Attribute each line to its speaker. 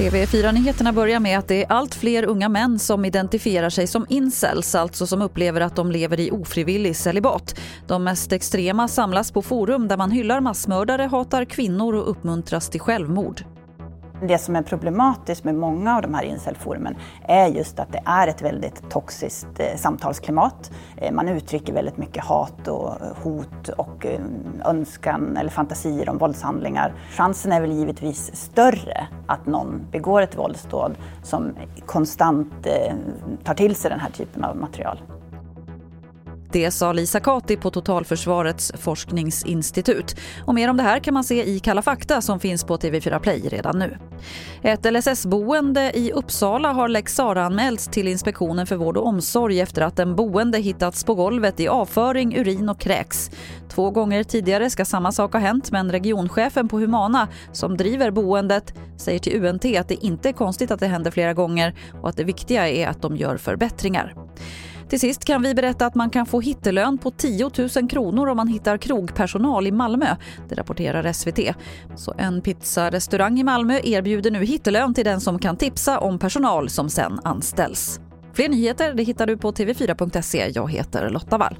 Speaker 1: TV4-nyheterna börjar med att det är allt fler unga män som identifierar sig som incels, alltså som upplever att de lever i ofrivillig celibat. De mest extrema samlas på forum där man hyllar massmördare, hatar kvinnor och uppmuntras till självmord.
Speaker 2: Det som är problematiskt med många av de här incelforumen är just att det är ett väldigt toxiskt eh, samtalsklimat. Eh, man uttrycker väldigt mycket hat och eh, hot och önskan eller fantasier om våldshandlingar. Chansen är väl givetvis större att någon begår ett våldsdåd som konstant tar till sig den här typen av material.
Speaker 1: Det sa Lisa Kati på Totalförsvarets forskningsinstitut. Och mer om det här kan man se i Kalla fakta som finns på TV4 Play redan nu. Ett LSS-boende i Uppsala har lex Sara-anmälts till Inspektionen för vård och omsorg efter att en boende hittats på golvet i avföring, urin och kräks. Två gånger tidigare ska samma sak ha hänt men regionchefen på Humana som driver boendet säger till UNT att det inte är konstigt att det händer flera gånger och att det viktiga är att de gör förbättringar. Till sist kan vi berätta att man kan få hittelön på 10 000 kronor om man hittar krogpersonal i Malmö. Det rapporterar SVT. Så en pizzarestaurang i Malmö erbjuder nu hittelön till den som kan tipsa om personal som sen anställs. Fler nyheter det hittar du på tv4.se. Jag heter Lotta Wall.